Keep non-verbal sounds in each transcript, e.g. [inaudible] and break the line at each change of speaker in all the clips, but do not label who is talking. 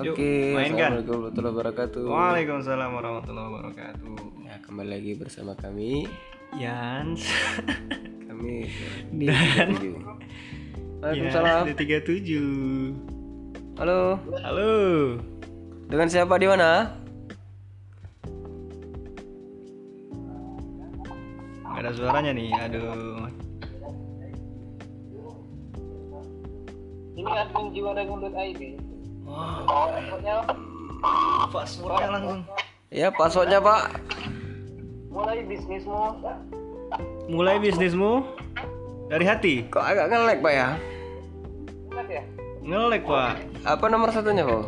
Oke,
mainkan.
Assalamualaikum warahmatullahi wabarakatuh.
Waalaikumsalam warahmatullahi wabarakatuh.
Ya, kembali lagi bersama kami.
Yans. [laughs]
Kami di Dan Waalaikumsalam.
Yans 37.
Halo.
Halo.
Dengan siapa di mana?
Gak ada suaranya nih. Aduh.
Ini admin jiwadagung.id.
Wah,
Pokoknya
passwordnya langsung.
Ya, passwordnya Pak.
mulai bisnismu
Mulai bisnismu dari hati.
Kok agak nge-lag Pak ya?
ingat ya
Ngelek, Pak.
Apa nomor satunya Pak?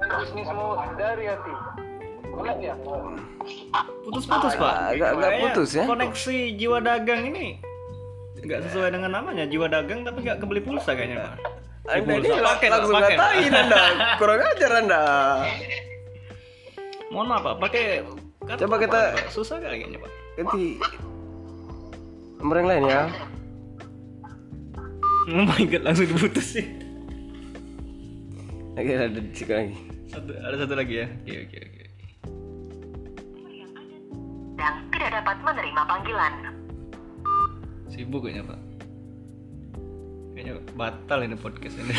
mulai bisnismu dari hati ingat ya
Putus-putus, Pak.
Agak- agak
Kayaknya
putus ya.
Koneksi jiwa dagang ini nggak sesuai dengan namanya jiwa dagang tapi nggak kebeli pulsa kayaknya, Pak.
Anda ini
pulsa.
lang-
Paket, Pak,
langsung
paket, Pak.
ngatain Anda. [laughs] Kurang ajar Anda.
Mohon maaf, Pak. Pakai kartu
Coba kita-
apa, susah kayaknya, Pak.
Ganti nomor yang lain ya.
Oh my god, langsung diputus sih.
Oke, ada di sini lagi.
Satu, ada satu lagi ya. Oke, oke, oke.
dan tidak dapat menerima panggilan.
Sibuk kayaknya, Pak. Kayaknya batal ini podcast ini.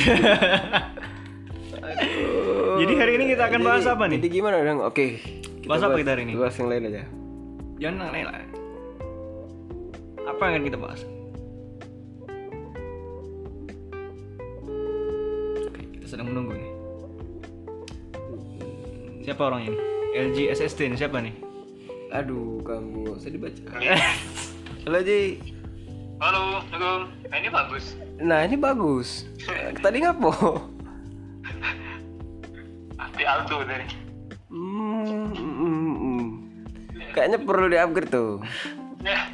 Jadi hari ini kita akan bahas
Jadi-
apa nih?
Jadi gimana dong? Oke.
Bahas apa kita hari ini?
Bahas yang lain aja.
Jangan aneh lah. Apa yang akan kita bahas? Oke, kita sedang menunggu nih. Siapa orangnya? LG SST nih siapa nih?
Aduh, kamu usah dibaca. [laughs] Halo Ji.
Halo Agung nah, ini bagus
Nah ini bagus. Tadi ngapo?
di Aldo dari
Hmm, hmm, hmm. Kayaknya perlu di upgrade tuh.
ya [laughs]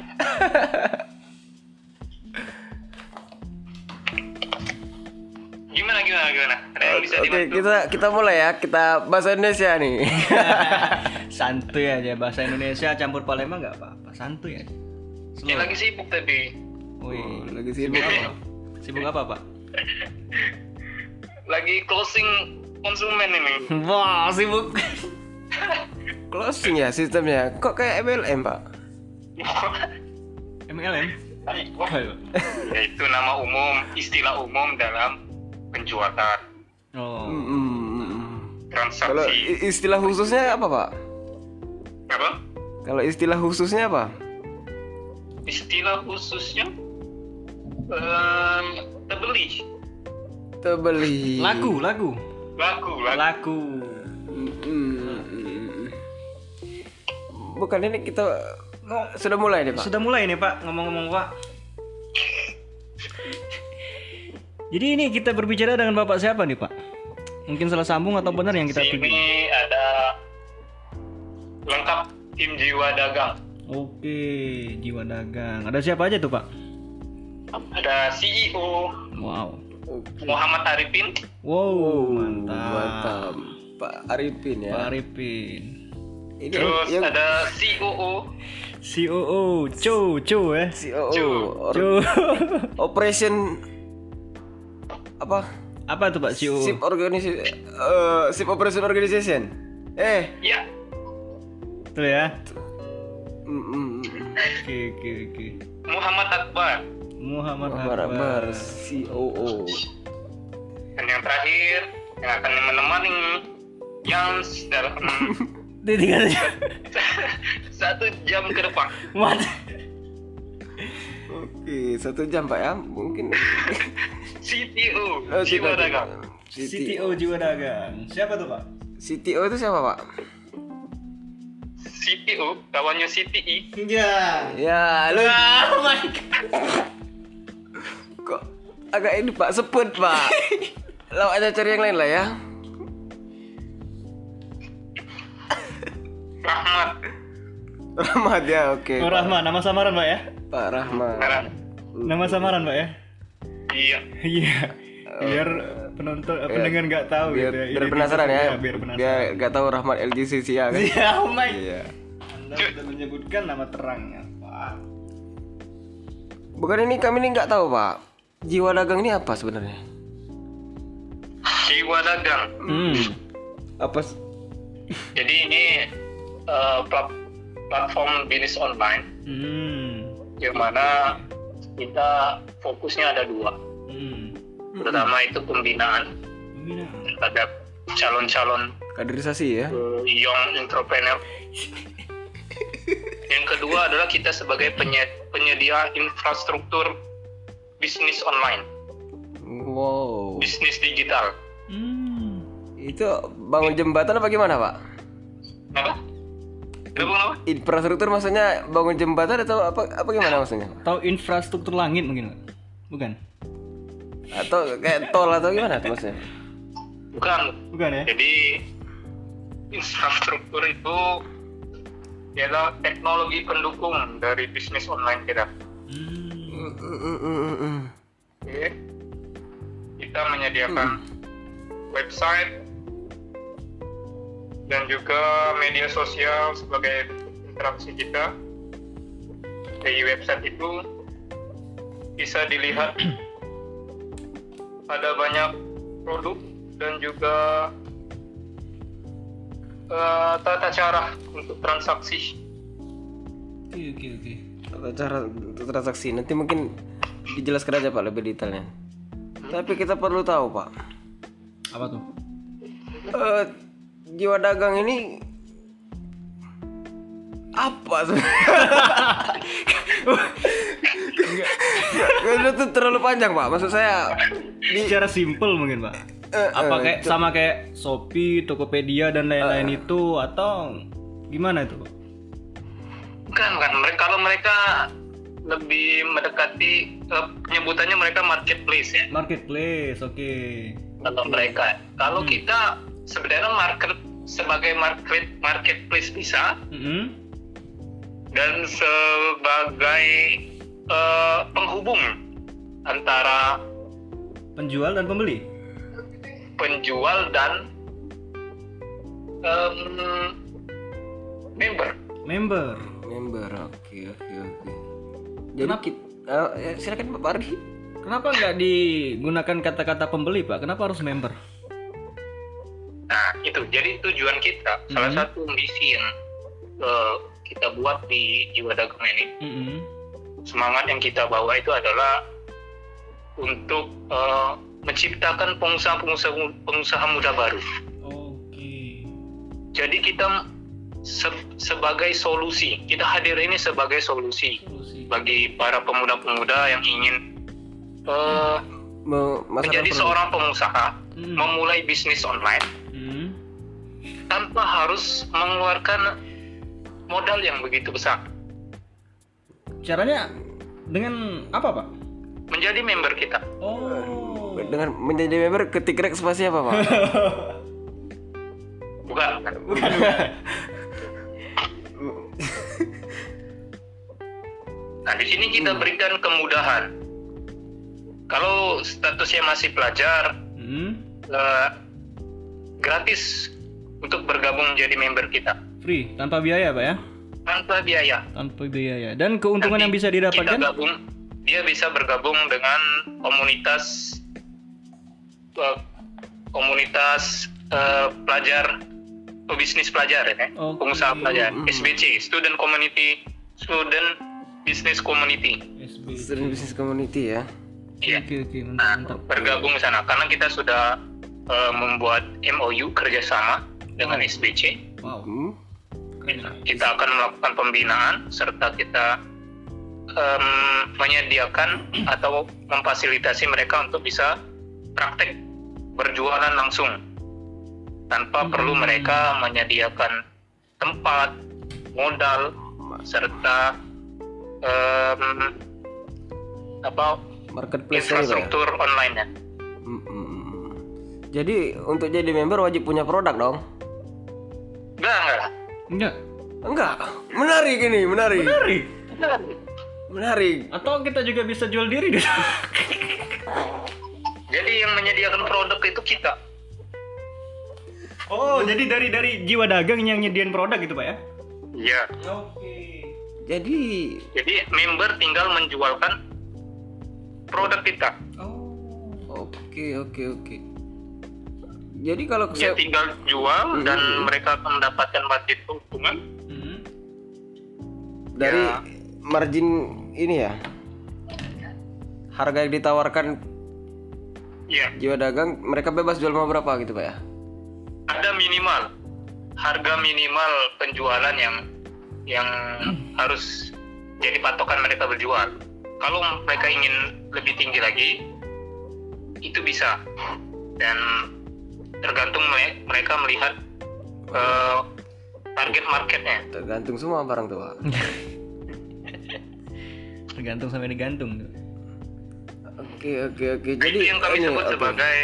gimana gimana gimana ada yang bisa
Oke
dibantu
kita kita mulai ya. Kita bahasa Indonesia nih. [laughs]
Santuy aja bahasa Indonesia campur Palembang nggak apa-apa. Santuy aja.
Ini lagi sibuk tapi
Wih,
Oh, lagi sibuk apa?
sibuk apa pak?
lagi closing konsumen ini [laughs]
Wah sibuk. [laughs]
Closing ya sistemnya. Kok kayak MLM pak?
MLM.
Ya itu nama umum istilah umum dalam penjualan
Oh.
Hmm, hmm, hmm. Kalau
transaksi
i- istilah khususnya apa pak?
apa
Kalau istilah khususnya apa?
istilah khususnya em, terbeli
Terbeli.
Lagu, lagu,
laku laku
lagu.
Hmm. Bukan ini kita sudah mulai nih pak.
Sudah mulai nih Pak, ngomong-ngomong Pak. Jadi ini kita berbicara dengan Bapak siapa nih Pak? Mungkin salah sambung atau benar yang kita tuju?
sini ada lengkap tim jiwa dagang
Oke, jiwa dagang. Ada siapa aja tuh Pak?
Ada CEO
Wow.
Muhammad Arifin
Wow, mantap.
Mantap. Pak Arifin ya.
Pak Arifin.
Ini
terus
yang
ada COO
COO, Cho, Cho ya.
COO
Cu.
or-
Cho. [laughs]
Operation apa?
Apa tuh Pak COO?
Sip organisasi eh, Sip Operation Organization. Eh,
ya
Betul ya.
mm, mm, mm.
Oke, oke, oke.
Muhammad Akbar
Muhammad
Akbar
Akbar.
Akbar COO.
dan yang terakhir yang akan menemani yang dalam [laughs] [laughs] satu jam ke depan
What?
Oke, satu jam Pak ya. Mungkin [laughs]
CTO
Oh,
jiwa dagang.
CTO jiwa dagang. Siapa tuh Pak?
CTO itu siapa Pak?
CTO kawannya CTI
Ya.
Ya, lu
Oh my god.
Agak ini Pak sebut Pak. [laughs] Lalu ada cari yang lain lah ya.
Rahmat
Rahmat ya, oke.
Oh, Rahman, nama samaran Pak ya?
Pak Rahmat.
Nama samaran Pak ya?
iya
Iya. Biar penonton eh, pendengar nggak tahu
biar,
gitu ya.
biar
Identitas-
penasaran ya.
Iya, biar penasaran.
nggak tahu Rahmat LGCC ya kan.
Iya, oh my.
Iya.
Anda sudah menyebutkan nama terangnya, Pak.
Bukan ini kami ini nggak tahu Pak. Jiwa dagang ini apa sebenarnya?
jiwa dagang.
Hmm.
Apa?
Jadi ini plat- platform bisnis online
Hmm.
yang mana kita fokusnya ada dua.
Hmm.
Pertama itu pembinaan
Pembinaan.
terhadap calon-calon
Kaderisasi ya.
eh, young entrepreneur. [laughs] Yang kedua adalah kita sebagai penye- penyedia infrastruktur bisnis online,
Wow.
bisnis digital.
Hmm.
Itu bangun jembatan apa gimana, Pak?
Apa? Kenapa?
Infrastruktur maksudnya bangun jembatan atau apa apa gimana maksudnya?
Atau infrastruktur langit mungkin, Pak? Bukan.
Atau kayak tol atau gimana tuh maksudnya?
Bukan.
Bukan ya?
Jadi infrastruktur itu adalah teknologi pendukung dari bisnis online kita.
Hmm.
Oke. Kita menyediakan website dan juga media sosial sebagai interaksi kita. Di website itu bisa dilihat ada banyak produk dan juga eh, tata cara untuk transaksi.
Oke oke oke.
Cara transaksi nanti mungkin dijelaskan aja Pak lebih detailnya. Tapi kita perlu tahu Pak,
Apa tuh?
eh, jiwa dagang ini apa sebenarnya? Itu terlalu panjang Pak. Maksud saya di
Secara simpel mungkin, Pak.
Eh,
Apa kayak sama kayak Shopee, Tokopedia dan lain-lain itu atau gimana itu, Pak?
Bukan, bukan. Mereka kalau mereka lebih mendekati eh, penyebutannya mereka marketplace ya.
Marketplace, oke.
Kalau mereka, kalau kita sebenarnya market sebagai market marketplace bisa
Mm-mm.
dan sebagai eh, penghubung antara
Penjual dan pembeli.
penjual dan em, member.
Member.
member. Oke, oke, oke. Jadi
Kenapa-
kita, eh, ya, silakan Pak Ardi.
Kenapa nggak digunakan kata-kata pembeli, Pak? Kenapa harus member?
Nah, itu jadi tujuan kita. Salah
Mhm.
satu misi yang eh, kita buat di jiwa dagang ini
Mm-mm.
semangat yang kita bawa itu adalah untuk eh, menciptakan pengusaha-pengusaha pengusaha muda baru.
Oke.
Jadi kita se- sebagai solusi, kita hadir ini sebagai solusi
Solusi.
bagi para pemuda-pemuda yang ingin eh,
Me-
menjadi
perlu-
seorang pengusaha,
Hmm.
memulai bisnis online
Hmm.
tanpa harus mengeluarkan modal yang begitu besar.
Caranya dengan apa, Pak?
Menjadi member kita.
Oh.
dengan menjadi member ketik rek spasi apa Pak? [laughs]
Bukan. Nah, di sini kita berikan kemudahan. Kalau statusnya masih pelajar,
Hmm.
eh, gratis untuk bergabung menjadi member kita
Free, tanpa biaya, Pak ya?
tanpa biaya.
Tanpa biaya. Dan keuntungan
Nanti
yang bisa
Kita
didapatkan?
gabung, dia bisa bergabung dengan komunitas eh, komunitas eh, pelajar pebisnis pelajar ya,
Oke.
pengusaha pelajar,
Mm.
SBC, Student Community, Student Business Community.
Student Business Community ya.
Iya.
Oke, oke,
Nah,
mantap, mantap.
bergabung di sana karena kita sudah eh, membuat MOU kerjasama dengan. SBC.
Wow.
Hmm.
Kita akan melakukan pembinaan serta kita em, menyediakan atau memfasilitasi mereka untuk bisa praktek berjualan langsung tanpa
Hmm.
perlu mereka menyediakan tempat, modal serta em, apa
Marketplace ya?
infrastruktur online-nya.
Hmm, hmm, hmm. Jadi untuk jadi member wajib punya produk dong?
Enggak, enggak.
Enggak.
Enggak. Menarik ini, menarik.
Menarik.
Menarik.
Atau kita juga bisa jual diri di. [laughs]
Jadi yang menyediakan produk itu kita.
Oh, jadi dari dari jiwa dagang yang nyediain produk gitu, Pak ya?
Iya.
Oke.
Jadi
Jadi member tinggal menjualkan produk kita.
Oh.
oke oke oke. Jadi kalau
Dia
saya
tinggal jual dan
Hmm.
mereka akan mendapatkan margin keuntungan.
Mhm.
dari
Ya.
margin ini ya. Harga yang ditawarkan
Ya,
jiwa dagang mereka bebas jual mau berapa gitu Pak ya?
ada minimal harga minimal penjualan yang yang harus jadi patokan mereka berjual. Kalau mereka ingin lebih tinggi lagi, itu bisa dan tergantung me- mereka melihat eh, target marketnya.
Tergantung semua barang tuh [laughs] Pak.
Tergantung sampai digantung.
Oke oke oke. Jadi
itu yang kami
ini,
sebut
oke.
sebagai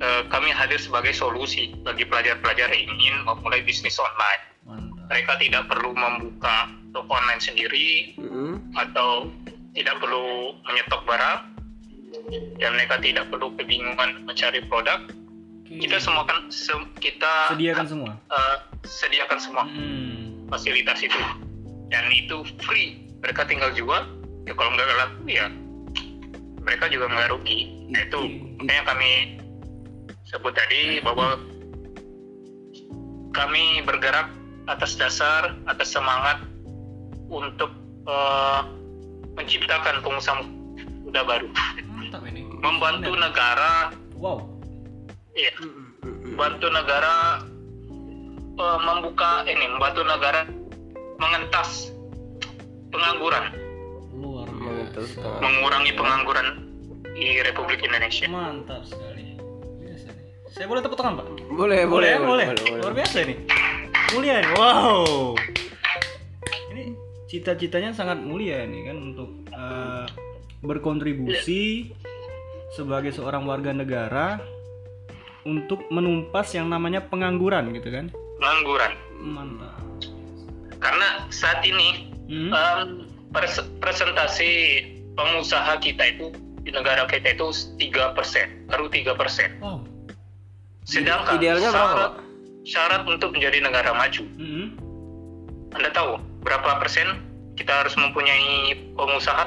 eh, kami hadir sebagai solusi bagi pelajar-pelajar yang ingin memulai bisnis online. Mereka tidak perlu membuka toko online sendiri
Mm-mm.
atau tidak perlu menyetok barang dan mereka tidak perlu kebingungan mencari produk. Kita semua kan se- kita
Sediakan semua.
eh, sediakan semua
Hmm.
fasilitas itu dan itu free. Mereka tinggal jual. Ya kalau nggak laku ya mereka juga nggak rugi. Nah itu makanya kami sebut tadi bahwa kami bergerak atas dasar atas semangat untuk eh, menciptakan pengusaha muda baru,
Mantap ini.
membantu negara,
Wow.
ya,
Mm-mm.
bantu negara eh, membuka ini, membantu negara mengentas pengangguran,
Luar
Mengentas
biasa.
mengurangi pengangguran di Republik Indonesia.
Mantap sekali. Biasa nih. Saya boleh tepuk tangan, Pak?
Boleh boleh
ya? boleh. Luar biasa ini. Mulia ini. Wow. Ini cita-citanya sangat mulia ini kan untuk eh, berkontribusi sebagai seorang warga negara untuk menumpas yang namanya pengangguran gitu kan.
Pengangguran.
Mantap.
Karena saat ini
Hmm.
em, pres- presentasi pengusaha kita itu di negara kita itu 3%, baru 3%.
Wow.
Sedangkan
Idealnya berapa,
syarat, untuk menjadi negara maju,
Hmm.
Anda tahu berapa persen kita harus mempunyai pengusaha?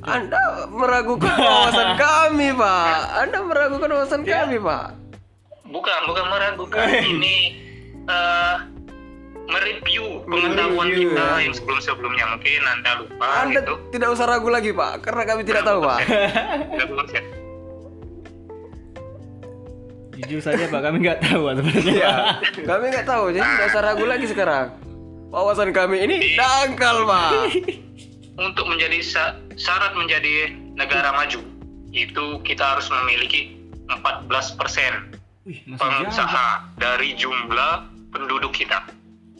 Anda meragukan wawasan [laughs] kami Pak. Anda meragukan wawasan
Ya.
kami Pak.
Bukan, bukan meragukan. Ini eh, mereview pengetahuan
Mereview,
kita
ya.
yang sebelum-sebelumnya mungkin Anda lupa
Anda
gitu.
tidak usah ragu lagi Pak, karena kami tidak tahu Pak. [laughs]
30%.
Jujur saja Pak, kami nggak tahu sebenarnya.
Iya, kami nggak tahu, jadi tidak usah ragu lagi sekarang. Wawasan kami ini dangkal Pak.
Untuk menjadi sa- syarat menjadi negara maju itu kita harus memiliki 14%
Wih, masih jauh. Pak.
pengusaha dari jumlah penduduk kita.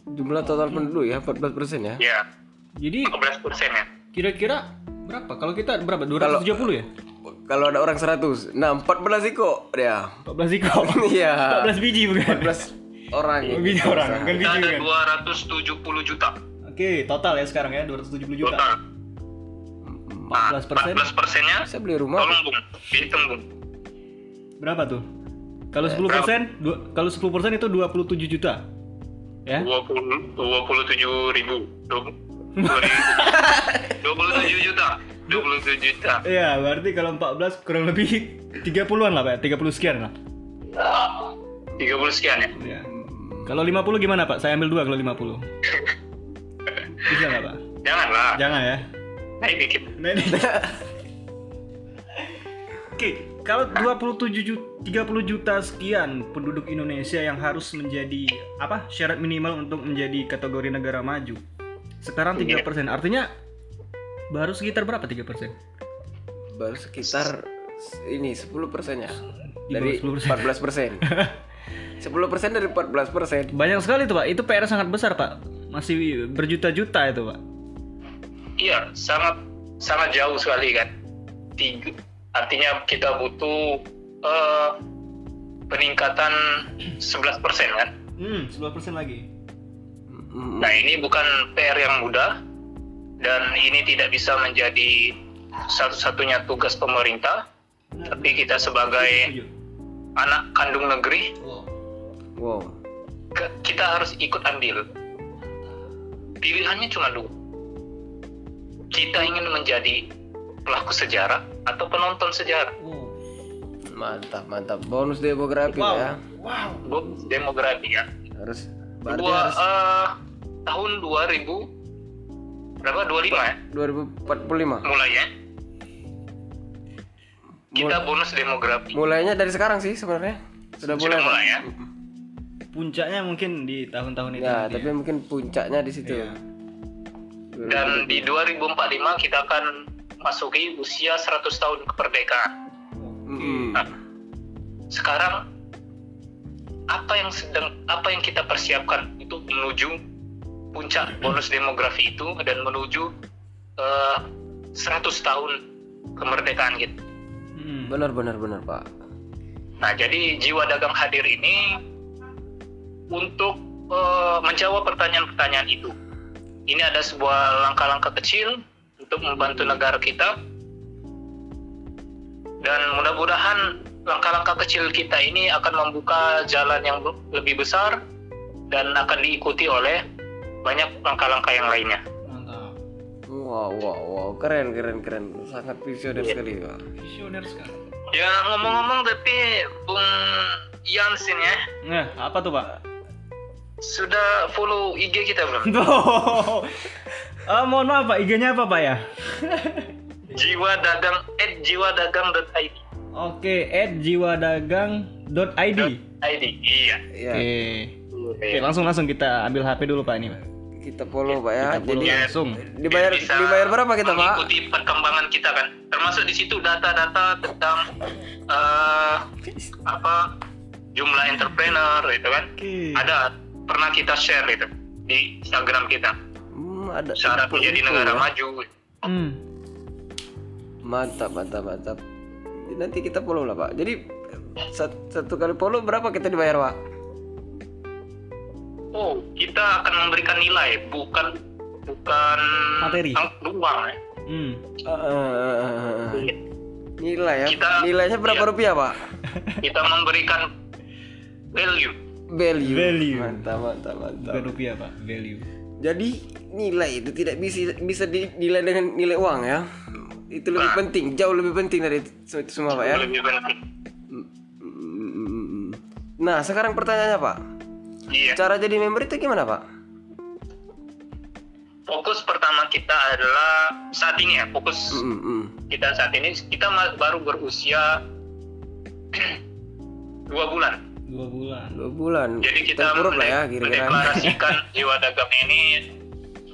Jumlah total penduduk ya 14 persen ya.
Ya,
Jadi
14 persen ya.
kira-kira berapa? Kalau kita berapa? 270 ya?
Kalau ada orang 100, nah 14 iko dia.
14 ikut. [laughs]
Iya.
14 biji bukan?
14 orang ini.
biji orang, kan biji
ada
kan?
270 juta
Oke, total ya sekarang ya 270 juta.
total. Nah,
14 persen
14 persennya
Saya beli rumah.
tolong bung, dihitung bung.
berapa tuh? Kalau 10 persen, kalau 10 persen itu 27 juta. Ya?
20 27 ribu. 27 juta. 27 juta.
Iya, berarti kalau 14 kurang lebih 30-an lah Pak, 30 sekian lah.
30 sekian ya.
Iya. Kalau 50 gimana Pak? Saya ambil dua kalau 50. Bisa nggak Pak?
Janganlah.
Jangan ya.
Naik dikit.
Nah, ini. Oke, kalau 27 juta, 30 juta sekian penduduk Indonesia yang harus menjadi apa? syarat minimal untuk menjadi kategori negara maju. Sekarang 3%. Artinya baru sekitar berapa 3%?
Baru sekitar ini 10 persen ya.
Di
Dari
bawah
14 persen. 10 [laughs] persen dari 14 persen.
Banyak sekali tuh, Pak. Itu PR sangat besar, Pak. Masih berjuta-juta itu, Pak.
Iya, sangat sangat jauh sekali kan. Tiga, artinya kita butuh eh, peningkatan 11% kan.
Hmm, 10% lagi.
Mm,
Nah, ini bukan PR yang mudah dan ini tidak bisa menjadi satu-satunya tugas pemerintah, tapi kita sebagai anak kandung negeri.
Wow.
kita harus ikut andil. Pilihannya cuma dua. Kita ingin menjadi pelaku sejarah atau penonton sejarah.
Mantap, mantap. Bonus demografi
Wow.
ya.
Wow.
bonus demografi ya
Harus
dua
harus
eh, tahun 2000 berapa 25 ya
2045.
mulai ya kita bonus demografi
Mulainya dari sekarang sih sebenarnya. Sudah
sudah
mulai.
Mulai ya
Puncaknya mungkin di tahun-tahun itu.
Ya,
nanti
tapi mungkin puncaknya di situ.
Iya.
dan di 2045 kita akan masuki usia 100 tahun kemerdekaan
Mm-mm.
Nah, sekarang apa yang sedang apa yang kita persiapkan untuk menuju puncak bonus demografi itu dan menuju eh, 100 tahun kemerdekaan kita.
Hmm.
Benar, benar, benar, Pak.
Nah, jadi jiwa dagang hadir ini untuk eh, menjawab pertanyaan-pertanyaan itu. Ini ada sebuah langkah-langkah kecil untuk membantu negara kita. Dan mudah-mudahan langkah-langkah kecil kita ini akan membuka jalan yang lebih besar dan akan diikuti oleh banyak langkah-langkah yang lainnya.
Mantap.
Wow, wow, wow, keren, keren, keren. Sangat visioner sekali, Pak.
Visioner sekali.
Ya ngomong-ngomong tapi Bung Yansin ya
Nah, apa tuh, Pak?
sudah follow IG kita belum? [laughs]
Tuh. Eh, mohon maaf Pak, IG-nya apa Pak ya?
jiwa dagang at jiwadagang.id
Oke, at jiwadagang.id.
ID iya
Iya,
Oke. Oke, langsung langsung kita ambil HP dulu Pak ini Pak.
Kita follow, Pak ya.
Kita follow
Jadi
langsung.
dibayar
bisa
dibayar berapa kita, Pak?
mengikuti perkembangan kita kan termasuk di situ data-data tentang eh, apa jumlah entrepreneur gitu kan
Oke.
ada pernah kita share itu di Instagram kita
Hmm, ada
syarat menjadi negara
ya.
maju
Hmm.
Mantap, mantap, mantap. Nanti kita follow lah, Pak. Jadi sat- satu kali follow berapa kita dibayar, Pak?
Oh kita akan memberikan nilai bukan bukan
Materi.
ang- uang ya
Hmm.
Eh, eh, eh, eh, eh. Nilai ya.
Kita-
Nilainya berapa
iya.
rupiah, Pak?
kita memberikan value
Value.
Value.
Mantap, mantap, mantap.
Bukan rupiah Pak, value.
Jadi nilai itu tidak bisa bisa dinilai dengan nilai uang ya. Itu lebih penting, jauh lebih penting dari itu semua, Pak ya.
lebih penting
Mm, Nah, sekarang pertanyaannya, Pak.
Iya
Cara jadi member itu gimana, Pak?
fokus pertama kita adalah saat ini ya fokus
Mm, mm, mm.
kita saat ini kita baru berusia [clears throat] dua bulan
Hmm.
Dua bulan.
Dua bulan.
jadi kita
lah ya,
mende-
kira-kira.
mendeklarasikan [laughs] jiwa dagang ini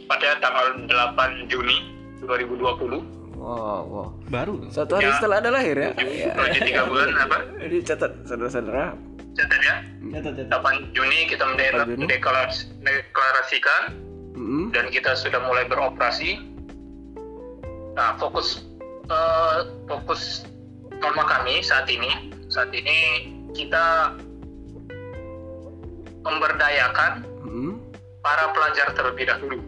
pada tanggal 8 Juni 2020
Wow, wow.
Baru.
Satu hari
Ya.
setelah ada lahir ya. Iya.
Jadi tiga bulan apa [laughs]
Jadi catat saudara-saudara.
Catat ya
Catat catat.
8 Juni kita mende-
8 Juni.
mendeklaras- mendeklarasikan
Mm,
dan kita sudah mulai beroperasi. Nah, fokus eh, fokus norma kami saat ini saat ini kita memberdayakan
mm.
para pelajar terlebih dahulu.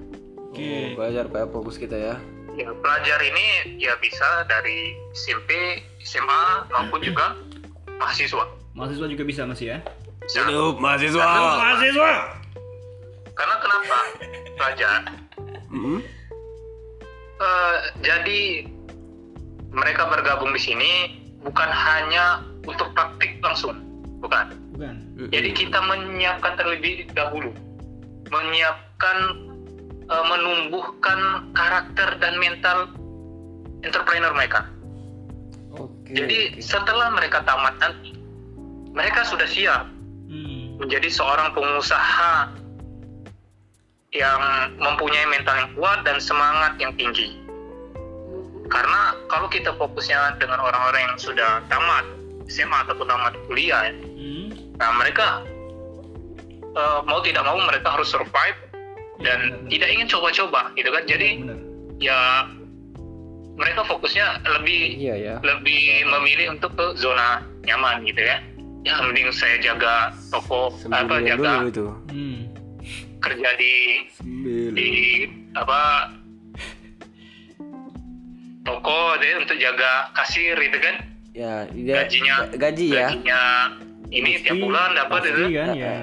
Oke.
Oh, belajar Pak fokus kita ya.
Ya, pelajar ini ya bisa dari SMP, SMA maupun juga mahasiswa.
Mahasiswa juga bisa masih ya?
Hidup mahasiswa.
Mahasiswa.
Karena kenapa pelajar?
Mm,
Eh, jadi mereka bergabung di sini bukan hanya untuk praktik langsung, bukan.
Bukan.
Jadi kita menyiapkan terlebih dahulu, menyiapkan, eh, menumbuhkan karakter dan mental entrepreneur mereka.
Oke.
Jadi
oke.
setelah mereka tamat nanti, mereka sudah siap
Hmm.
menjadi seorang pengusaha yang mempunyai mental yang kuat dan semangat yang tinggi. Karena kalau kita fokusnya dengan orang-orang yang sudah tamat SMA ataupun tamat kuliah, ya,
Hmm.
nah mereka eh, mau tidak mau mereka harus survive dan tidak ingin coba-coba, gitu kan? Jadi
Benar.
ya mereka fokusnya lebih
Iya ya.
lebih memilih untuk ke zona nyaman gitu ya ya mending saya jaga toko apa jaga
dulu itu.
Hmm.
kerja di
Sambil.
di apa toko deh untuk jaga kasir gitu kan
Ya, dia
gajinya
gaji ya.
gajinya ini tiap bulan dapat
Pasti
gitu
kan ya.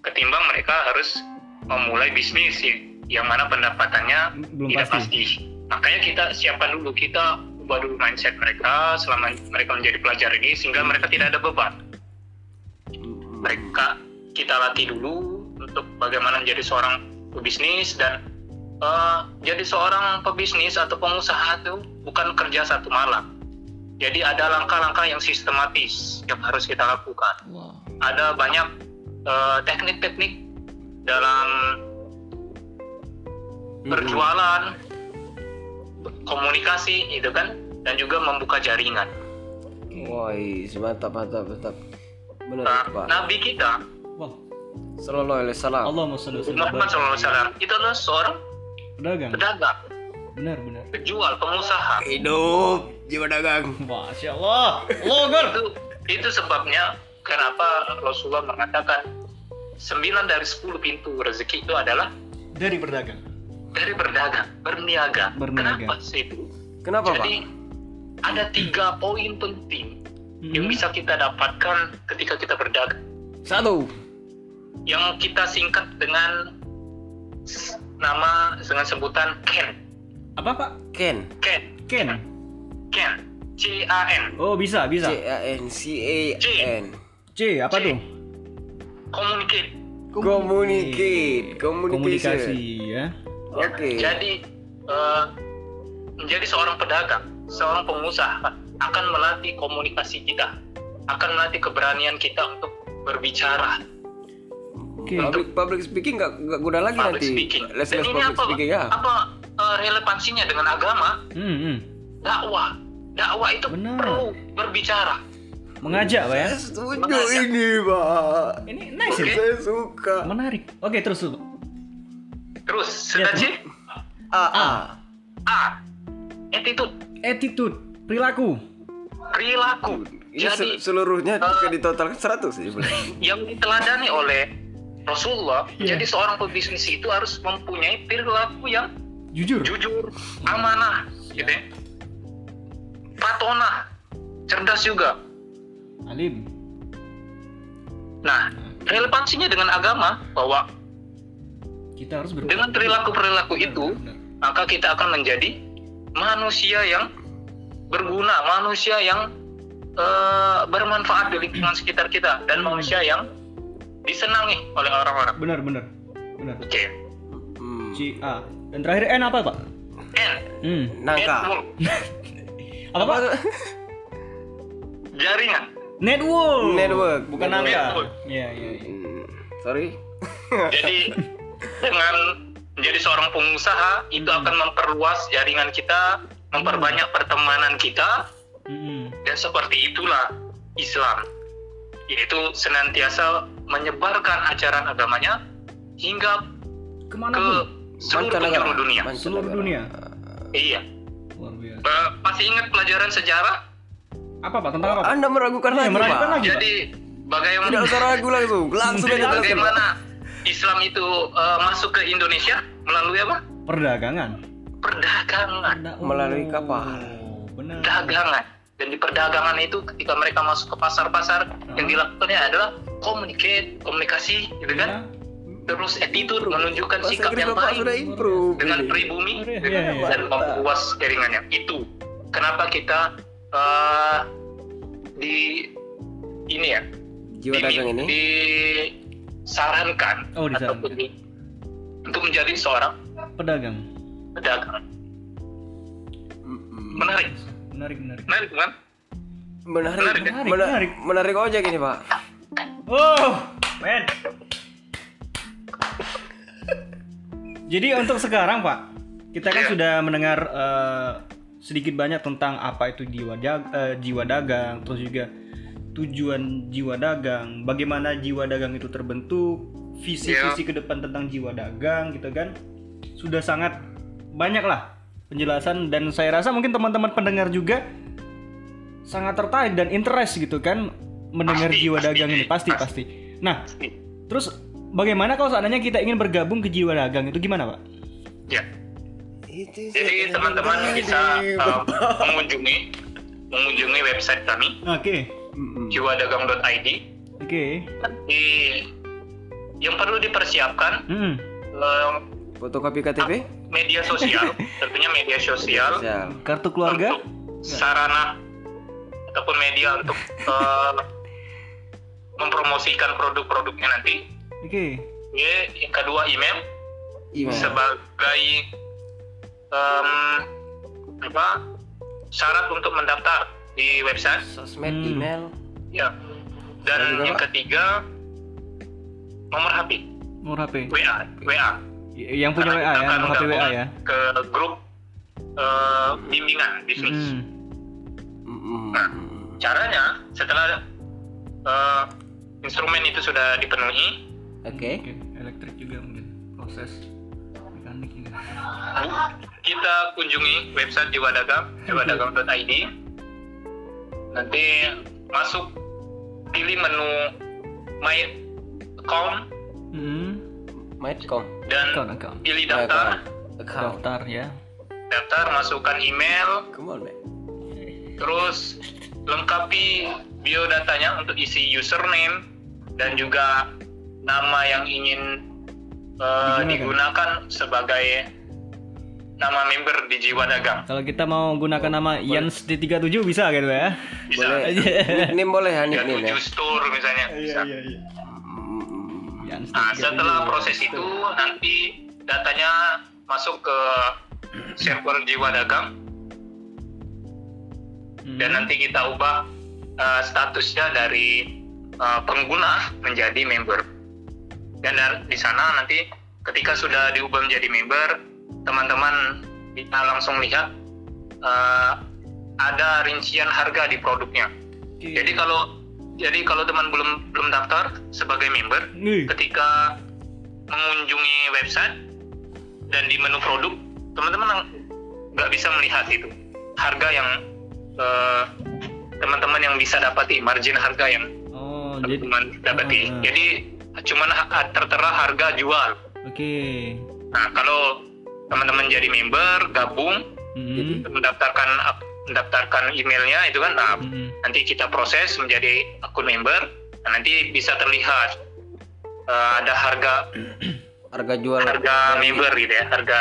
Ketimbang mereka harus memulai bisnis ya, yang mana pendapatannya
Belum
tidak
pasti.
pasti. makanya kita siapkan dulu kita dulu mindset mereka selama mereka menjadi pelajar ini sehingga mereka tidak ada beban. Mereka kita latih dulu untuk bagaimana menjadi seorang pebisnis dan eh, jadi seorang pebisnis atau pengusaha itu bukan kerja satu malam. Jadi ada langkah-langkah yang sistematis yang harus kita lakukan. Ada banyak eh, teknik-teknik dalam berjualan, komunikasi itu kan, dan juga membuka jaringan.
Wah, mantap mantap mantap. Benar
Nah,
Pak.
Nabi kita
Wah,
Sallallahu alaihi wasallam.
Allah sallallahu alaihi
Muhammad SAW itu adalah seorang
Pedagang.
pedagang,
Benar, benar.
penjual, pengusaha.
Hidup jiwa dagang.
Masya Allah. Akbar.
Itu itu sebabnya kenapa Rasulullah mengatakan 9 dari 10 pintu rezeki itu adalah
Dari berdagang.
Dari berdagang, berniaga.
Berniaga.
Kenapa sih itu?
Kenapa,
Jadi ada tiga poin penting yang
Mhm.
bisa kita dapatkan ketika kita berdagang.
Pak? Satu.
Yang kita singkat dengan nama dengan sebutan Ken.
Apa Pak?
Ken.
Ken.
Ken.
Ken. C A N.
Oh bisa, bisa.
C A N C A N.
C apa
C.
tuh?
Communicate.
Communicate. Communication.
Komunikasi ya.
Oke.
Jadi eh, menjadi seorang pedagang, seorang pengusaha akan melatih komunikasi kita, akan melatih keberanian kita untuk berbicara,
Oke.
Public, public speaking nggak nggak guna lagi
public
nanti.
speaking.
Les
Dan
les
ini
public
apa?
speaking ya.
Apa eh, relevansinya dengan agama?
Hmm, hmm.
Dakwah, dakwah itu
Benar.
perlu berbicara.
Mengajak Pak ya.
Saya setuju ini, Pak.
Ini nice
Oke.
ini.
Saya suka.
Menarik. Oke, terus dulu.
Terus sudah
Ya.
C,
A A.
A, attitude,
Attitude, perilaku.
perilaku.
Ini
Jadi
se- seluruhnya jika ditotalkan 100 ya boleh.
yang diteladani oleh Rasulullah,
Iya.
jadi seorang pebisnis itu harus mempunyai perilaku yang
Jujur.
jujur, amanah, gitu ya. Patonah, cerdas juga.
Alim.
Nah, relevansinya dengan agama bahwa
Kita harus ber
dengan perilaku-perilaku itu,
Benar.
maka kita akan menjadi manusia yang berguna, manusia yang eh, bermanfaat di lingkungan sekitar kita dan manusia yang disenangi oleh orang-orang.
Benar, benar. Benar.
Oke.
Hmm.
C A. Dan terakhir N apa, Pak?
N.
Hmm.
Nangka.
Network. [laughs]
Apa, Pak? [laughs]
Jaringan.
Network.
Network.
Bukan
Network.
angka.
Network.
Iya, iya, iya.
Hmm, Sorry. [laughs]
Jadi dengan menjadi seorang pengusaha itu
Hmm.
akan memperluas jaringan kita, memperbanyak pertemanan kita,
Hmm.
dan seperti itulah Islam, yaitu senantiasa menyebarkan ajaran agamanya hingga
Ke mana
ke
pun?
seluruh penjuru dunia.
Seluruh dunia.
Iya.
Luar biasa.
Masih ingat pelajaran sejarah?
Apa, Pak? Tentang apa? Pak?
Anda meragukan
Iya,
lagi,
meragukan
Pak.
lagi. Pak.
Jadi bagaimana
Tidak usah ragu langsung. Langsung aja
bagaimana Islam itu eh, masuk ke Indonesia melalui apa?
Perdagangan.
Perdagangan.
Melalui kapal.
Oh, benar.
Dagangan. Dan di perdagangan itu ketika mereka masuk ke pasar-pasar yang dilakukannya adalah communicate, komunikasi, gitu kan?
Ya.
Terus attitude menunjukkan
Bahasa
sikap yang baik
sudah improve.
dengan
ini.
pribumi gitu kan?
iya.
dan memperluas jaringannya. Itu kenapa kita eh, di ini ya
Jiwa
di-
dagang ini.
Disarankan
Oh, disarankan.
ataupun di- untuk menjadi seorang
Pedagang.
pedagang. Menarik,
Menarik, menarik.
menarik kan?
Menarik.
Menarik, ya?
Menarik,
Mena-
menarik.
Menarik ojek ini, Pak.
Oh, men. Jadi untuk sekarang Pak, kita kan
Iya.
sudah mendengar eh, sedikit banyak tentang apa itu jiwa eh, jiwa dagang, terus juga tujuan jiwa dagang, bagaimana jiwa dagang itu terbentuk, visi-visi ke depan tentang jiwa dagang gitu kan. Sudah sangat banyak lah penjelasan dan saya rasa mungkin teman-teman pendengar juga sangat tertarik dan interest gitu kan mendengar
Pasti,
jiwa
pasti,
dagang ini pasti
pasti.
pasti. Nah, terus bagaimana kalau seandainya kita ingin bergabung ke jiwa dagang itu gimana pak?
Ya.
Itu
Jadi teman-teman bisa
Bapak.
mengunjungi mengunjungi website kami
Oke,
Mm-mm.
jiwadagang.id.
oke.
Di yang perlu dipersiapkan
Hmm.
eh,
Fotokopi KTP?
media sosial, [laughs] tentunya media sosial
Siap.
Kartu keluarga?
sarana ataupun media untuk eh, mempromosikan produk-produknya nanti.
Oke.
Ya, yang kedua email
Email.
sebagai em, apa syarat untuk mendaftar di website.
Sosmed,
Hmm.
email.
Ya. Dan yang
Pak?
ketiga nomor HP,
Nomor HP.
WA, WA.
Yang punya
Karena
WA
kita
ya, nomor HP WA ya.
Ke grup eh, bimbingan bisnis.
Hmm.
Mm-mm.
Nah, caranya setelah eh, instrumen itu sudah dipenuhi,
Oke.
Oke, elektrik juga mungkin proses mekanik juga.
kita kunjungi website Jiwa Dagang, jiwadagang.id. Nanti masuk pilih menu My Account
Hmm.
Mycom.
dan
Account account.
pilih
My
daftar.
account. Account.
Daftar ya.
Daftar, masukkan email,
Come on, man.
terus lengkapi biodatanya untuk isi username dan juga nama yang ingin uh,
Digunakan.
digunakan sebagai nama member di Jiwa Dagang.
Kalau kita mau gunakan nama Yans D37 bisa gitu ya.
Bisa.
Boleh. [laughs] nickname boleh ya, nickname ya.
37 store misalnya. Bisa.
iya.
Mm-mm.
Yans
Nah,
D37.
setelah proses itu nanti datanya masuk ke server Jiwa Dagang
Hmm.
dan nanti kita ubah uh, statusnya dari uh, pengguna menjadi member. Dan di sana nanti ketika sudah diubah menjadi member, teman-teman bisa langsung lihat uh, ada rincian harga di produknya.
Oke.
Jadi kalau jadi kalau teman belum belum daftar sebagai member,
Nih.
ketika mengunjungi website dan di menu produk, teman-teman nggak bisa melihat itu harga yang eh, teman-teman yang bisa dapati, margin harga yang
Oh, jadi
teman dapati.
Ah.
Jadi cuman tertera harga jual.
Oke.
Nah, kalau teman-teman jadi member, gabung,
Hmm.
mendaftarkan mendaftarkan emailnya itu kan, nah,
Hmm.
nanti kita proses menjadi akun member, nah, nanti bisa terlihat eh, ada harga [clears throat]
Harga jual.
harga member gitu ya, harga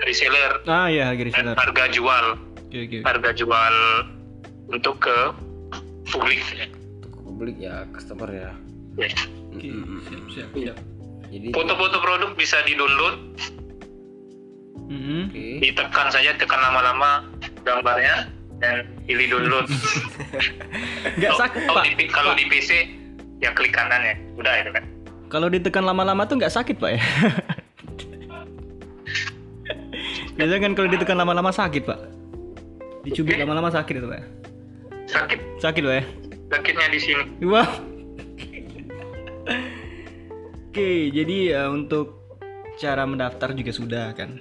reseller
Ah ya, harga
dan
reseller.
harga jual,
Oke, oke.
harga jual untuk ke publik.
Publik ya, customer ya.
Oke,
Mm-mm.
siap, siap, siap.
Jadi
Foto-foto produk bisa di-download,
Hmm.
Oke.
ditekan saja, tekan lama-lama gambarnya dan pilih download. [laughs]
Nggak
Kalau-
sakit,
kalau
Pak.
di, kalau di PC ya klik kanan ya, udah itu kan.
Kalau ditekan lama-lama tuh nggak sakit, Pak ya? [laughs] Biasanya kan kalau ditekan lama-lama sakit, Pak. Dicubit lama-lama sakit itu, Pak.
Sakit,
Sakit, Pak ya?
sakitnya di sini.
Wow. Oke, jadi eh, untuk cara mendaftar juga sudah kan.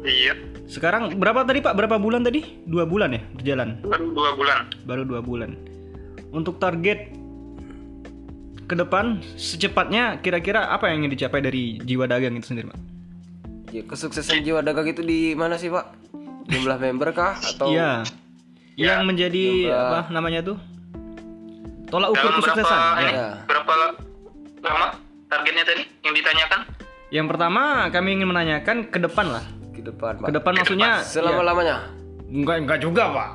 Iya,
Sekarang berapa tadi Pak? Berapa bulan tadi? Dua bulan ya berjalan?
baru dua bulan.
Baru dua bulan. Untuk target ke depan secepatnya kira-kira apa yang ingin dicapai dari jiwa dagang itu sendiri Pak?
Ya, kesuksesan jiwa dagang itu di mana sih, Pak? Jumlah member kah atau
Iya.
Ya,
Yang menjadi
jumlah-
apa namanya tuh? Tolak ukur
Dalam berapa
kesuksesan.
ini?
Ya.
Ya.
Berapa la- lama targetnya tadi yang ditanyakan?
Yang pertama kami ingin menanyakan ke depan lah.
Ke depan, Pak?
Ke depan maksudnya
Selama-lamanya.
ya, enggak enggak juga Pak.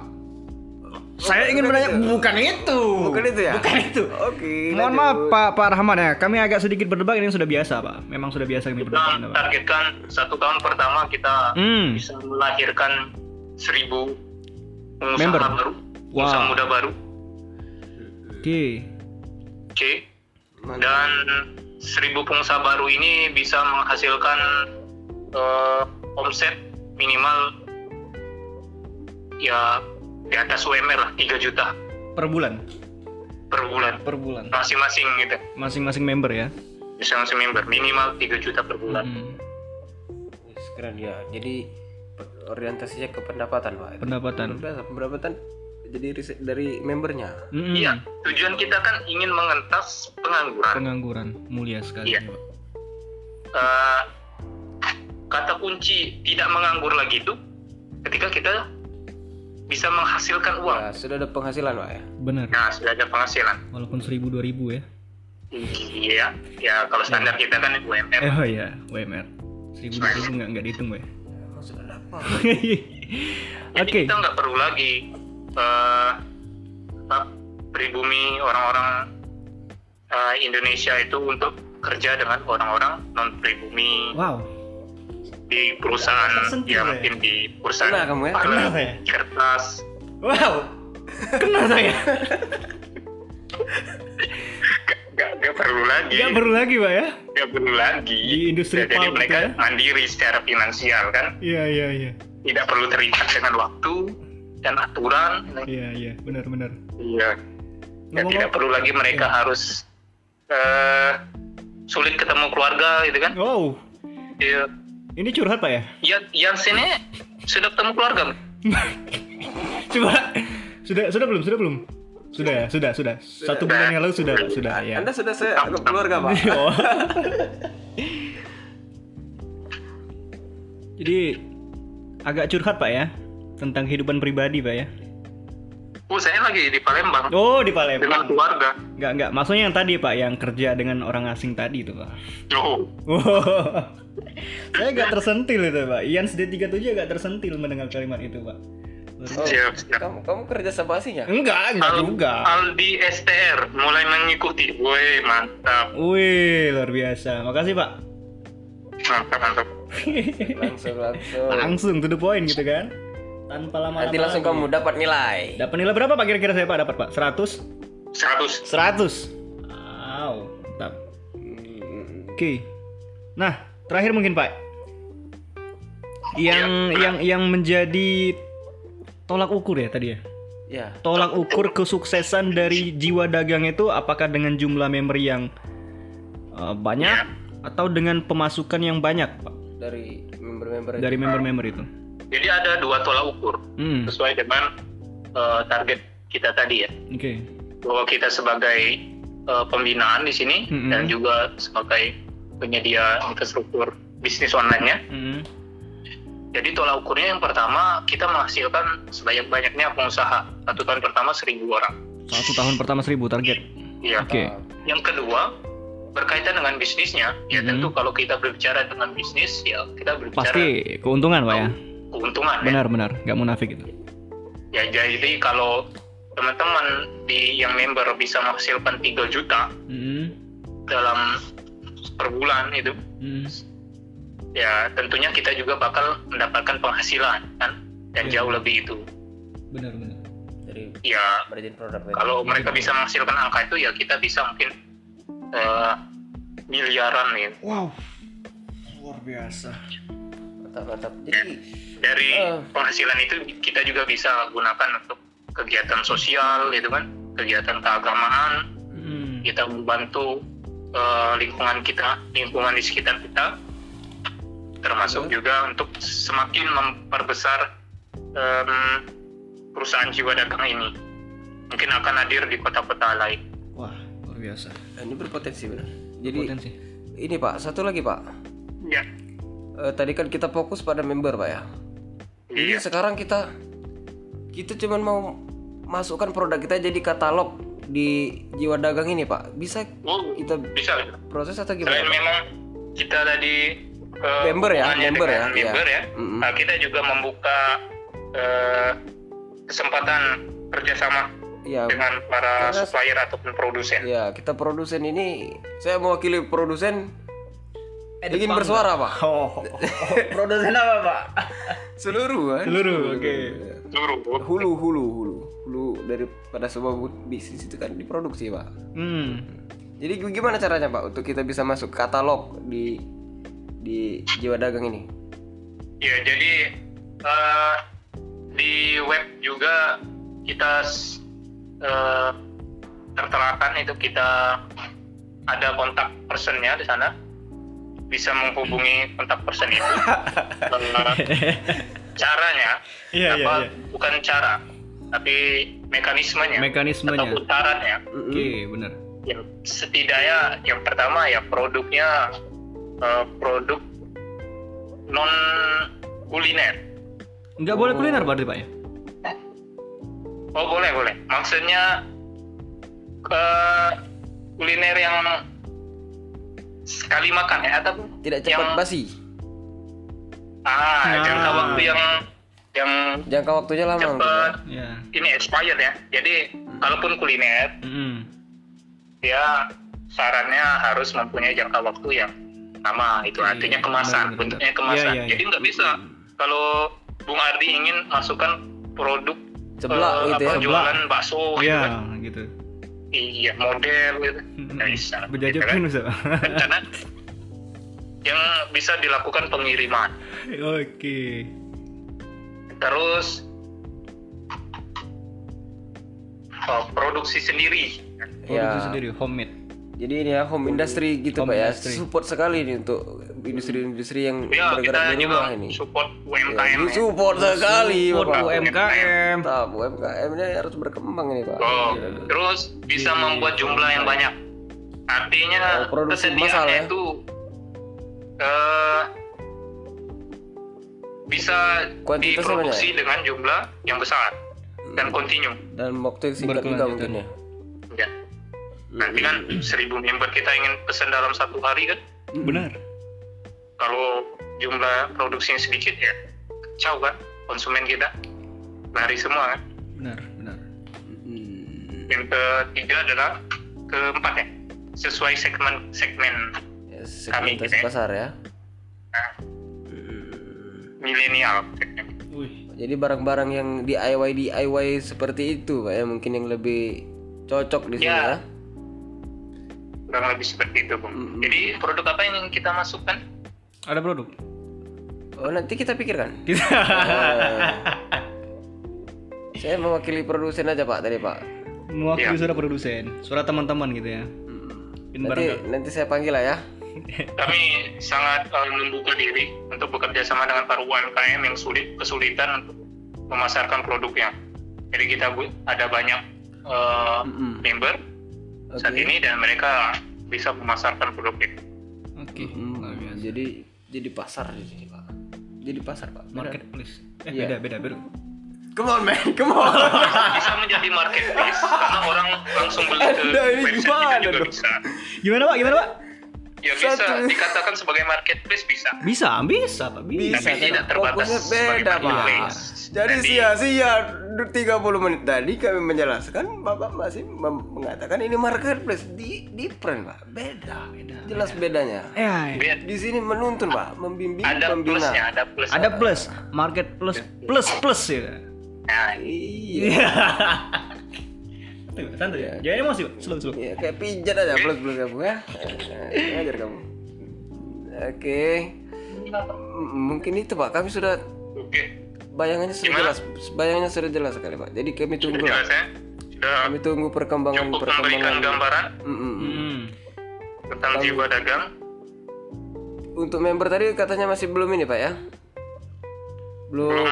Saya ingin menanya bukan itu.
Bukan itu ya?
Bukan itu.
Oke.
Mohon
lanjut.
maaf Pak Pak Rahman ya, kami agak sedikit berdebat ini sudah biasa Pak. Memang sudah biasa kami
Kita
berdebat. ini, Pak.
targetkan satu tahun pertama kita
Hmm.
bisa melahirkan seribu
Member.
baru,
Wow.
pengusaha muda baru.
Oke.
Oke.
Mantap.
Dan seribu pengusaha baru ini bisa menghasilkan eh, omset minimal ya di atas UMR lah 3 juta
Per bulan.
per bulan
Per bulan.
masing-masing gitu.
Masing-masing member ya.
Bisa masing member minimal 3 juta per bulan.
Hmm.
Keren ya. Jadi orientasinya ke pendapatan, Pak.
Pendapatan.
Pendapatan jadi riset dari membernya.
Mm-mm.
Iya, tujuan kita kan ingin mengentas pengangguran.
Pengangguran mulia sekali.
Iya.
Pak.
Kata kunci tidak menganggur lagi itu ketika kita bisa menghasilkan uang.
Ya, sudah ada penghasilan, Pak ya.
Benar.
Nah, sudah ada penghasilan.
Walaupun 1000 2000 ya.
Iya, ya kalau standar kita kan UMR.
Eh, oh iya, WMR. 1000 2000 enggak enggak dihitung, ya.
Dapat.
Jadi
Oke.
kita nggak perlu lagi eh, apa, pribumi orang-orang eh, Indonesia itu untuk kerja dengan orang-orang non pribumi
Wow.
Di perusahaan
Tersentuh
ya
ya?
mungkin di perusahaan
Kenal kamu ya?
Kenal saya.
kertas
Wow. Kenal saya. [laughs]
gak, gak, gak perlu lagi
Gak perlu lagi, Pak ya?
Gak perlu lagi
Di industri
Ya, jadi mereka
ya?
mandiri secara finansial kan
Iya, iya, iya.
tidak perlu terikat dengan waktu dan aturan
Iya, iya, benar, benar.
iya ya tidak perlu lagi mereka harus eh sulit ketemu keluarga gitu kan
Wow.
Iya.
Ini curhat, Pak ya?
Ya, yang sini sudah ketemu keluarga. [laughs]
Coba. Sudah, sudah belum? Sudah belum? Sudah, ya? sudah, sudah. Satu bulan yang lalu sudah, Pak. Sudah, ya.
Anda sudah saya anggap keluarga pak. [laughs]
Oh. [laughs] Jadi agak curhat Pak ya tentang kehidupan pribadi Pak ya.
Oh, saya lagi di Palembang
Oh di
dengan
Palembang.
keluarga.
Enggak enggak. Maksudnya yang tadi Pak yang kerja dengan orang asing tadi itu Pak.
Oh. [laughs]
Saya agak tersentil itu Pak. Ian D37 agak tersentil mendengar kalimat itu Pak. Biasa.
siap, siap.
Kamu kamu kerja sama asing ya?
Enggak, enggak
Al-
juga.
Aldi STR mulai mengikuti. Woi, mantap.
Wih, luar biasa. Makasih Pak.
Mantap, mantap. [laughs]
Langsung langsung.
Langsung to the point gitu kan. Tanpa lama-lama.
Nanti langsung
lagi.
kamu dapat nilai.
Dapat nilai berapa Pak kira-kira saya Pak dapat Pak? 100?
100.
100. Wow, mantap.
Hmm,
Oke. Nah, terakhir mungkin Pak. Yang yang yang menjadi tolak ukur ya tadi ya.
Ya.
Tolak ukur kesuksesan dari jiwa dagang itu apakah dengan jumlah member yang uh, banyak atau dengan pemasukan yang banyak, Pak?
Dari member-member
Dari member-member itu.
Jadi ada dua tolak ukur
Hmm,
sesuai dengan eh, target kita tadi ya.
oke.
Bahwa kita sebagai eh, pembinaan di sini
Mm-mm.
dan juga sebagai penyedia infrastruktur bisnis online-nya.
Hmm,
Jadi tolak ukurnya yang pertama kita menghasilkan sebanyak-banyaknya pengusaha satu tahun pertama seribu orang.
Satu tahun pertama 1000 target.
Iya.
Oke.
Yang kedua berkaitan dengan bisnisnya, ya
Mhm.
tentu kalau kita berbicara dengan bisnis, ya kita berbicara
Pasti keuntungan, Pak ya.
Keuntungan. Ya.
Benar-benar, nggak munafik itu.
ya. Jadi kalau teman-teman di yang member bisa menghasilkan 3 juta
Hmm,
dalam per bulan itu,
hmm,
ya tentunya kita juga bakal mendapatkan penghasilan kan, dan
Iya.
jauh lebih itu.
benar-benar.
dari
Ya
produk.
kalau mereka bisa menghasilkan angka itu ya kita bisa mungkin eh, miliaran nih
Wow, luar biasa.
mantap mantap. Jadi
dari
Eh.
penghasilan itu kita juga bisa gunakan untuk kegiatan sosial gitu kan kegiatan keagamaan
Hmm,
kita membantu eh, lingkungan kita lingkungan di sekitar kita termasuk juga untuk semakin memperbesar em, perusahaan jiwa dagang ini mungkin akan hadir di kota-kota lain
wah, luar biasa.
ini berpotensi benar. Jadi
Potensi.
ini Pak, satu lagi Pak.
ya
Eh, tadi kan kita fokus pada member Pak ya.
Iya
Ini sekarang kita kita cuman mau masukkan produk kita jadi katalog di jiwa dagang ini Pak. Bisa
oh,
kita
bisa
proses atau
selain
gimana?
memang kita tadi eh,
Member ya,
hubungannya
member
dengan
ya, iya.
member ya,
Mm-mm.
nah, kita juga membuka eh, kesempatan kerjasama
Ya,
dengan para
karena-
supplier ataupun produsen.
ya kita produsen ini saya mewakili produsen ingin bersuara Pak.
Oh, [laughs] produsen apa pak?
Seluruh kan?
Seluruh, oke.
Seluruh.
Hulu hulu hulu hulu daripada sebuah bu- bisnis itu kan diproduksi Pak.
Hmm,
Jadi gimana caranya Pak untuk kita bisa masuk katalog di di jiwa dagang ini?
Ya, jadi eh, di web juga kita s- eh, terterakan itu kita ada kontak personnya di sana bisa menghubungi kontak person itu [laughs] Eh, caranya
Iya, iya,
apa
iya.
bukan cara tapi mekanismenya
Mekanismenya.
atau putarannya
oke, benar.
yang setidaknya yang pertama ya produknya eh, produk non kuliner
Nggak boleh kuliner berarti pak ya?
oh boleh boleh maksudnya ke kuliner yang sekali makan ya atau
Tidak cepat
yang
basi.
ah
Nah.
jangka waktu yang yang
Jangka waktunya lama
cepat
Ya.
ini expired ya. Jadi kalaupun kuliner
Mm-mm.
dia sarannya harus mempunyai jangka waktu yang lama. Itu
Iya,
artinya
benar,
kemasan,
benar,
bentuknya kemasan.
Iya, iya,
Jadi nggak bisa kalau Bung Ardi ingin masukkan produk
Ceblak
eh,
gitu ya.
apa, jualan bakso gitu
Iya,
kan.
gitu.
Iya, model gitu. Nggak bisa. Gitu kan.
bisa.
Karena yang bisa dilakukan pengiriman.
Oke.
Terus oh, produksi sendiri.
Produksi
Ya.
sendiri homemade.
Jadi ini ya home industry gitu
Home
Pak ya.
industry.
Support sekali nih untuk industri-industri yang
Ya,
bergerak
kita
di
juga
rumah ini.
support
Ya,
UMKM. ya.
support sekali
Support
Bapak.
UMKM.
Mantap, UMKM ini harus berkembang ini Pak.
Oh, terus bisa membuat jumlah yang banyak. Artinya
Oh, produksi
kesediaannya
ya?
itu eh bisa
Kuantitasnya
diproduksi dengan jumlah yang besar dan
Hmm.
kontinu.
Dan waktu yang singkat juga mungkin ya.
Ya. Nanti kan seribu member kita ingin pesan dalam satu hari kan?
Benar.
Kalau jumlah produksinya sedikit ya, kacau kan konsumen kita lari semua kan.
Benar, benar.
Hmm.
Yang ketiga adalah keempat ya, sesuai segmen segmen
Ya,
Kami gitu ya.
pasar ya.
nah, milenial.
Wih,
Jadi barang-barang yang DIY DIY seperti itu Pak ya mungkin yang lebih cocok di sini
Ya.
ya.
Kurang lebih seperti itu bung.
Mm-mm.
Jadi produk apa yang kita masukkan?
ada produk.
Oh nanti kita pikirkan.
Kita
Eh, saya mewakili produsen aja Pak tadi Pak.
mewakili
Iya.
suara produsen, suara teman-teman gitu ya. Ini
Nanti
barang
nanti saya panggil lah ya.
Kami sangat eh, membuka diri untuk bekerja sama dengan para UMKM yang sulit kesulitan untuk memasarkan produknya. Jadi kita ada banyak eh,
Mm-mm.
member saat
Oke.
ini dan mereka bisa memasarkan produk itu.
Oke,
Hmm,
luar biasa.
jadi jadi pasar di sini Pak. Jadi pasar Pak.
Marketplace. Eh,
Iya.
beda, beda, beda.
Come on man, come on. [laughs]
Bisa menjadi marketplace karena orang langsung beli ke
Anda ini
website kita
gimana
juga
dong?
bisa.
Gimana, Pak? Gimana, Pak?
Ya bisa
Satu.
dikatakan sebagai marketplace bisa.
Bisa, bisa, Pak. Bisa.
Tapi tidak terbatas
Fokusnya
sebagai
beda Pak.
marketplace.
Jadi sia-sia 30 menit tadi kami menjelaskan Bapak masih mengatakan ini marketplace di different Pak. Beda.
Beda,
Jelas bedanya.
Eh,
Bed-
Di sini menuntun Pak, membimbing,
ada
membina.
plusnya, ada plus.
ada plus, market plus, plus plus ya.
Nah,
Iya.
Tuh, santai ya. Jangan emosi, Pak. Slow, slow.
Ya, kayak pijat aja plus plus kamu ya. Ajar kamu. Oke. M- Mungkin itu Pak, kami sudah
oke.
Bayangannya sudah
Gimana?
jelas. Bayangannya sudah jelas sekali Pak. Jadi kami tunggu
Sudah jelas ya? Sudah
Kami tunggu perkembangan
cukup memberikan
perkembangan.
gambaran
Mm, mm, mm.
Hmm.
tentang jiwa dagang.
Untuk member tadi katanya masih belum ini Pak ya? Belum
Belum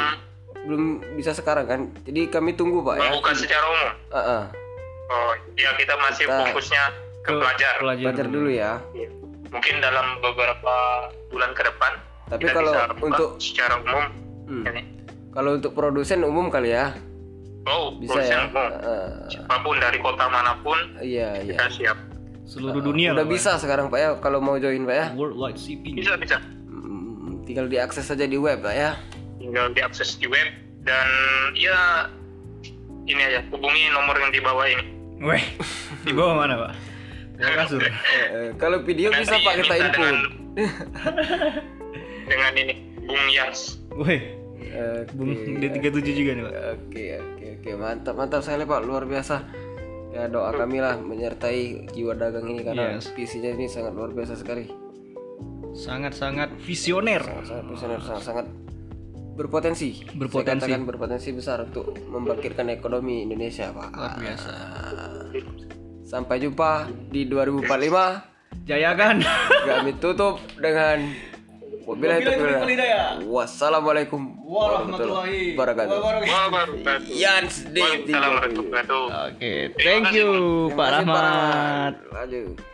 belum bisa sekarang kan? Jadi kami tunggu Pak ya.
membuka secara umum.
Ah, ah.
Oh, ya kita masih
Kita-
fokusnya ke pelajar.
Pelajar.
Belajar dulu ya.
Iya. Mungkin dalam beberapa bulan ke depan
Tapi
kita
kalau untuk-
secara umum
Hmm.
ini.
Kalau untuk produsen umum kali ya.
Oh,
Bisa ya. Ah,
Siapa pun dari kota mana pun
iya iya.
kita siap.
Seluruh dunia
Udah
lah, Pak.
bisa sekarang Pak ya kalau mau join Pak ya.
Worldwide shipping.
Bisa bisa.
Mm, Tinggal diakses saja di web Pak ya.
Tinggal diakses di web dan ya ini aja hubungi nomor yang di bawah ini.
Weh, di bawah mana, Pak? [laughs] Kasur.
Eh, eh, kalau video
Nanti
bisa Pak kita input.
dengan, [laughs] dengan ini Bung Yas.
Weh, Bung D37 juga nih, Pak.
Oke oke oke mantap mantap sekali Pak luar biasa. Ya doa kami lah menyertai jiwa dagang ini karena
Yes.
visinya ini sangat luar biasa sekali.
Sangat-sangat visioner.
Sangat visioner sangat sangat berpotensi.
Berpotensi.
Saya katakan berpotensi besar untuk membangkitkan ekonomi Indonesia Pak.
Luar biasa.
Sampai jumpa di 2045.
Jayakan.
Kami tutup dengan Wabillahi
taufiq wal
taufiq.
hidayah.
Wassalamualaikum
Warahmatullahi
wabarakatuh.
wabarakatuh.
Yans
Waalaikumsalam warahmatullahi wabarakatuh.
Oke, thank you Pak Rahmat.
Lanjut.